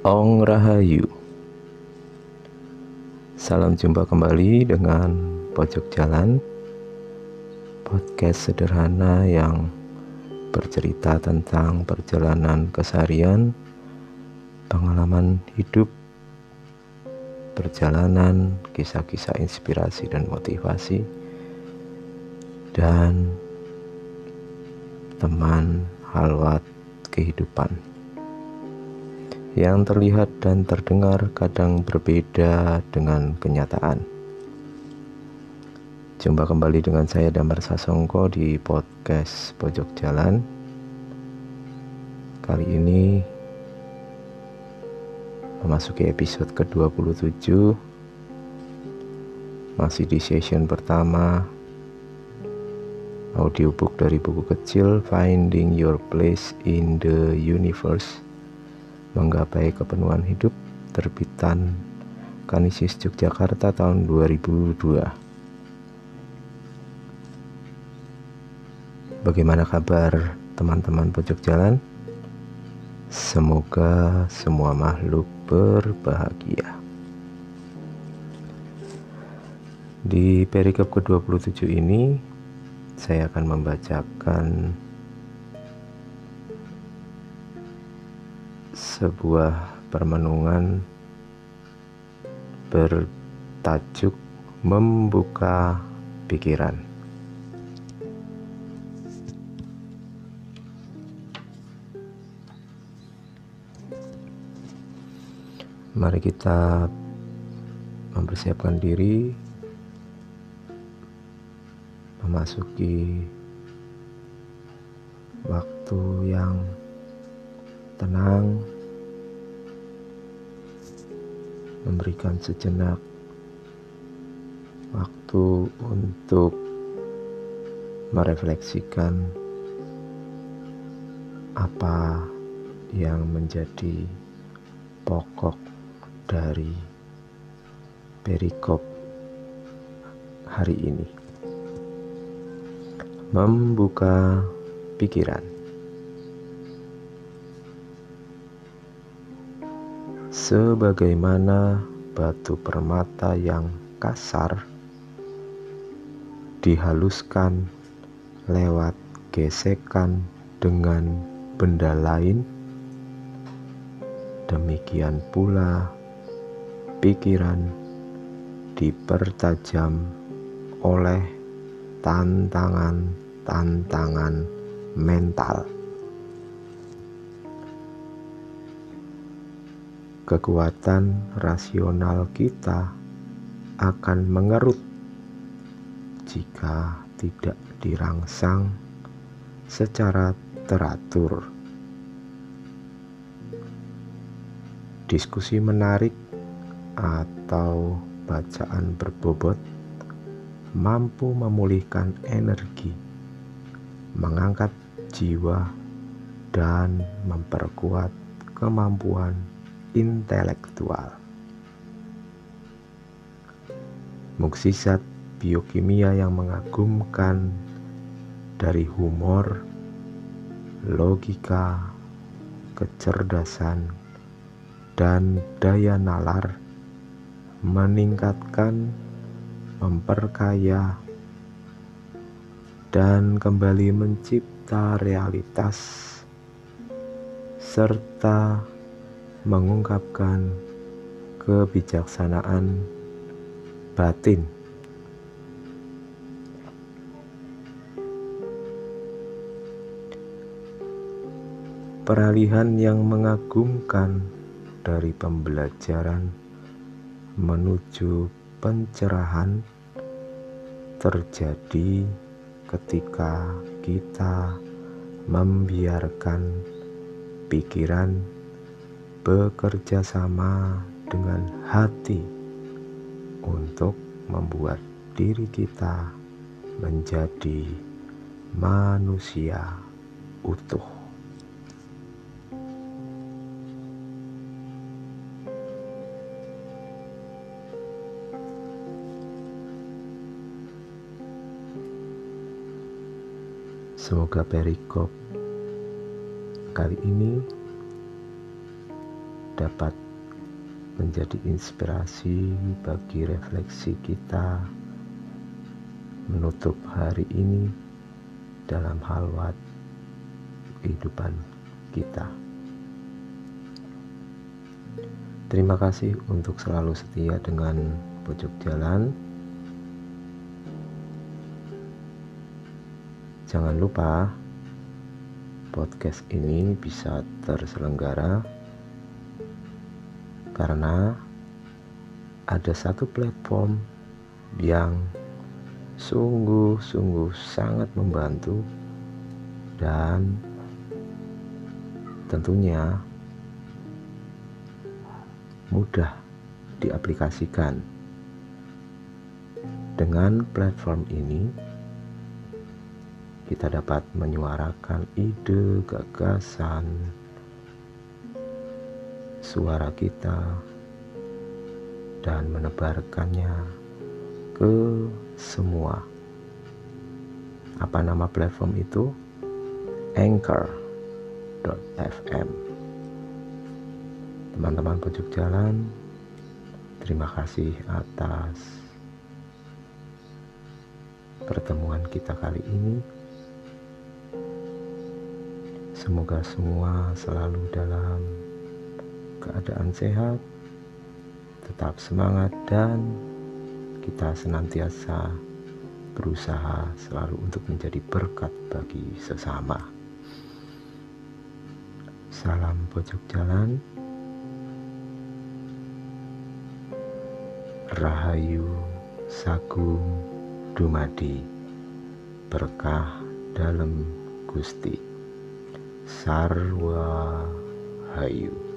Ong Rahayu. Salam jumpa kembali dengan Pojok Jalan Podcast sederhana yang bercerita tentang perjalanan keseharian Pengalaman hidup Perjalanan, kisah-kisah inspirasi dan motivasi Dan teman halwat kehidupan yang terlihat dan terdengar kadang berbeda dengan kenyataan. Jumpa kembali dengan saya Damar Sasongko di podcast Pojok Jalan. Kali ini memasuki episode ke-27 masih di session pertama audiobook dari buku kecil Finding Your Place in the Universe Menggapai Kepenuhan Hidup terbitan Kanisius Yogyakarta tahun 2002 Bagaimana kabar teman-teman pojok jalan? Semoga semua makhluk berbahagia. Di perikop ke-27 ini saya akan membacakan sebuah permenungan bertajuk membuka pikiran. Mari kita mempersiapkan diri memasuki waktu yang tenang memberikan sejenak waktu untuk merefleksikan apa yang menjadi pokok dari perikop hari ini. Membuka pikiran. Sebagaimana batu permata yang kasar dihaluskan lewat gesekan dengan benda lain. Demikian pula pikiran dipertajam oleh tantangan-tantangan mental. Kekuatan rasional kita akan mengerut jika tidak dirangsang secara teratur. Diskusi menarik atau bacaan berbobot mampu memulihkan energi, mengangkat jiwa, dan memperkuat kemampuan intelektual. Muksisat biokimia yang mengagumkan dari humor, logika, kecerdasan, dan daya nalar meningkatkan, memperkaya, dan kembali mencipta realitas serta mengungkapkan kebijaksanaan batin. Peralihan yang mengagumkan dari pembelajaran menuju pencerahan terjadi ketika kita membiarkan pikiran bekerja sama dengan hati untuk membuat diri kita menjadi manusia utuh. Semoga perikop kali ini dapat menjadi inspirasi bagi refleksi kita menutup hari ini dalam halwat kehidupan kita. Terima kasih untuk selalu setia dengan pojok jalan. Jangan lupa podcast ini bisa terselenggara karena ada satu platform yang sungguh-sungguh sangat membantu dan tentunya mudah diaplikasikan. Dengan platform ini, kita dapat menyuarakan ide, gagasan, suara kita, dan menebarkannya ke semua. Apa nama platform itu? Anchor.fm. Teman-teman pojok jalan, terima kasih atas pertemuan kita kali ini. Semoga semua selalu dalam keadaan sehat, tetap semangat, dan kita senantiasa berusaha selalu untuk menjadi berkat bagi sesama. Salam pojok jalan. Rahayu Sagung Dumadi Berkah dalam Gusti Sarwa Hayu